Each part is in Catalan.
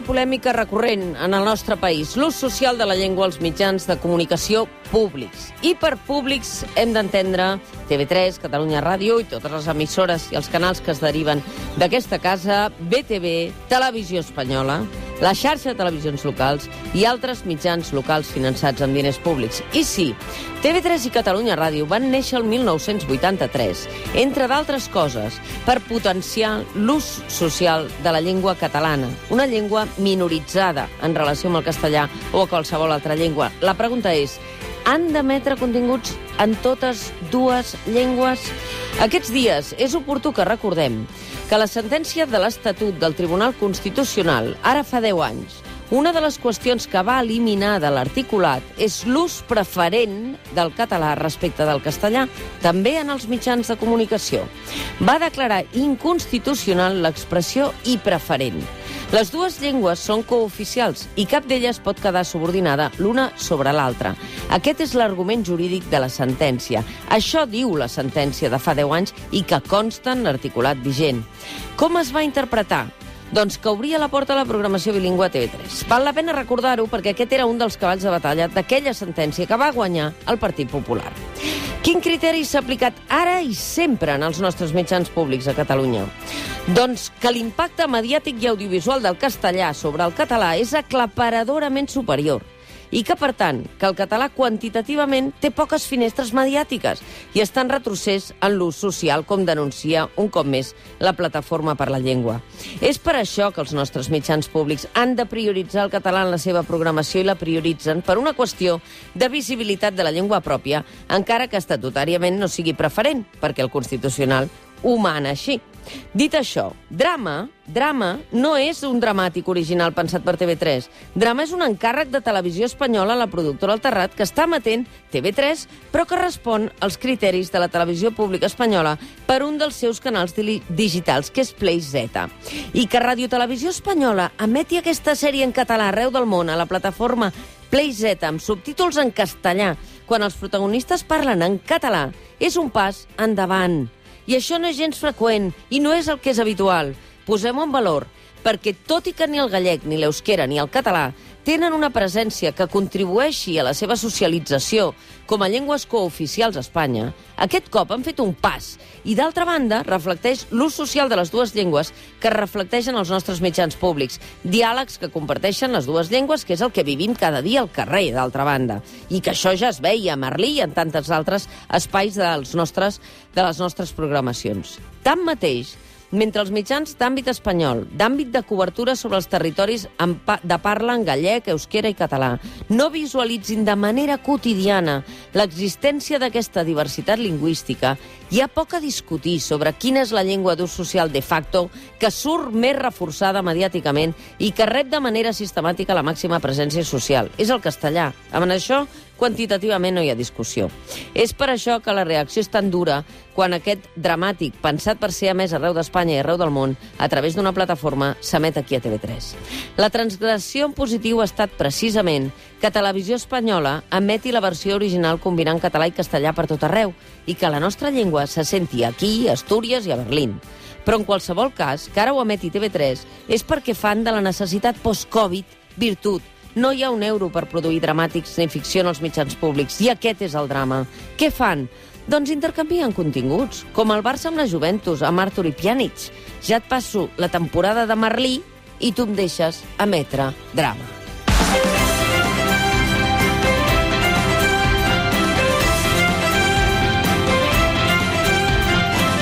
Una polèmica recurrent en el nostre país, l'ús social de la llengua als mitjans de comunicació públics. I per públics hem d'entendre TV3, Catalunya Ràdio i totes les emissores i els canals que es deriven d'aquesta casa, BTV, Televisió Espanyola, la xarxa de televisions locals i altres mitjans locals finançats amb diners públics. I sí, TV3 i Catalunya Ràdio van néixer el 1983, entre d'altres coses, per potenciar l'ús social de la llengua catalana, una llengua minoritzada en relació amb el castellà o a qualsevol altra llengua. La pregunta és, han d'emetre continguts en totes dues llengües? Aquests dies és oportú que recordem que la sentència de l'Estatut del Tribunal Constitucional, ara fa 10 anys, una de les qüestions que va eliminar de l'articulat és l'ús preferent del català respecte del castellà, també en els mitjans de comunicació. Va declarar inconstitucional l'expressió i preferent. Les dues llengües són cooficials i cap d'elles pot quedar subordinada l'una sobre l'altra. Aquest és l'argument jurídic de la sentència. Això diu la sentència de fa 10 anys i que consta en l'articulat vigent. Com es va interpretar? Doncs que obria la porta a la programació bilingüe a TV3. Val la pena recordar-ho perquè aquest era un dels cavalls de batalla d'aquella sentència que va guanyar el Partit Popular. Quin criteri s'ha aplicat ara i sempre en els nostres mitjans públics a Catalunya? Doncs que l'impacte mediàtic i audiovisual del castellà sobre el català és aclaparadorament superior i que, per tant, que el català quantitativament té poques finestres mediàtiques i està en retrocés en l'ús social, com denuncia un cop més la Plataforma per la Llengua. És per això que els nostres mitjans públics han de prioritzar el català en la seva programació i la prioritzen per una qüestió de visibilitat de la llengua pròpia, encara que estatutàriament no sigui preferent, perquè el Constitucional ho mana així. Dit això, drama, drama no és un dramàtic original pensat per TV3. Drama és un encàrrec de televisió espanyola a la productora El Terrat que està matent TV3, però que respon als criteris de la televisió pública espanyola per un dels seus canals digitals, que és Play Z. I que Radio Televisió Espanyola emeti aquesta sèrie en català arreu del món a la plataforma Play Z amb subtítols en castellà, quan els protagonistes parlen en català, és un pas endavant. I això no és gens freqüent i no és el que és habitual. Posem-ho en valor, perquè tot i que ni el gallec, ni l'eusquera, ni el català tenen una presència que contribueixi a la seva socialització com a llengües cooficials a Espanya, aquest cop han fet un pas i, d'altra banda, reflecteix l'ús social de les dues llengües que reflecteixen els nostres mitjans públics, diàlegs que comparteixen les dues llengües, que és el que vivim cada dia al carrer, d'altra banda, i que això ja es veia a Merlí i en tantes altres espais dels nostres, de les nostres programacions. Tanmateix, mentre els mitjans d'àmbit espanyol, d'àmbit de cobertura sobre els territoris de parla en gallec, euskera i català, no visualitzin de manera quotidiana l'existència d'aquesta diversitat lingüística, hi ha poc a discutir sobre quina és la llengua d'ús social de facto que surt més reforçada mediàticament i que rep de manera sistemàtica la màxima presència social. És el castellà. Amb això quantitativament no hi ha discussió. És per això que la reacció és tan dura quan aquest dramàtic, pensat per ser a més arreu d'Espanya i arreu del món, a través d'una plataforma, s'emet aquí a TV3. La transgressió en positiu ha estat precisament que Televisió Espanyola emeti la versió original combinant català i castellà per tot arreu i que la nostra llengua se senti aquí, a Astúries i a Berlín. Però en qualsevol cas, que ara ho emeti TV3 és perquè fan de la necessitat post-Covid virtut no hi ha un euro per produir dramàtics ni ficció en els mitjans públics, i aquest és el drama. Què fan? Doncs intercanvien continguts, com el Barça amb la Juventus, amb Artur i Pjanic. Ja et passo la temporada de Merlí i tu em deixes emetre drama.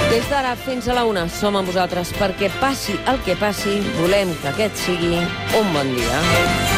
Des d'ara fins a la una som amb vosaltres perquè passi el que passi, volem que aquest sigui un bon dia.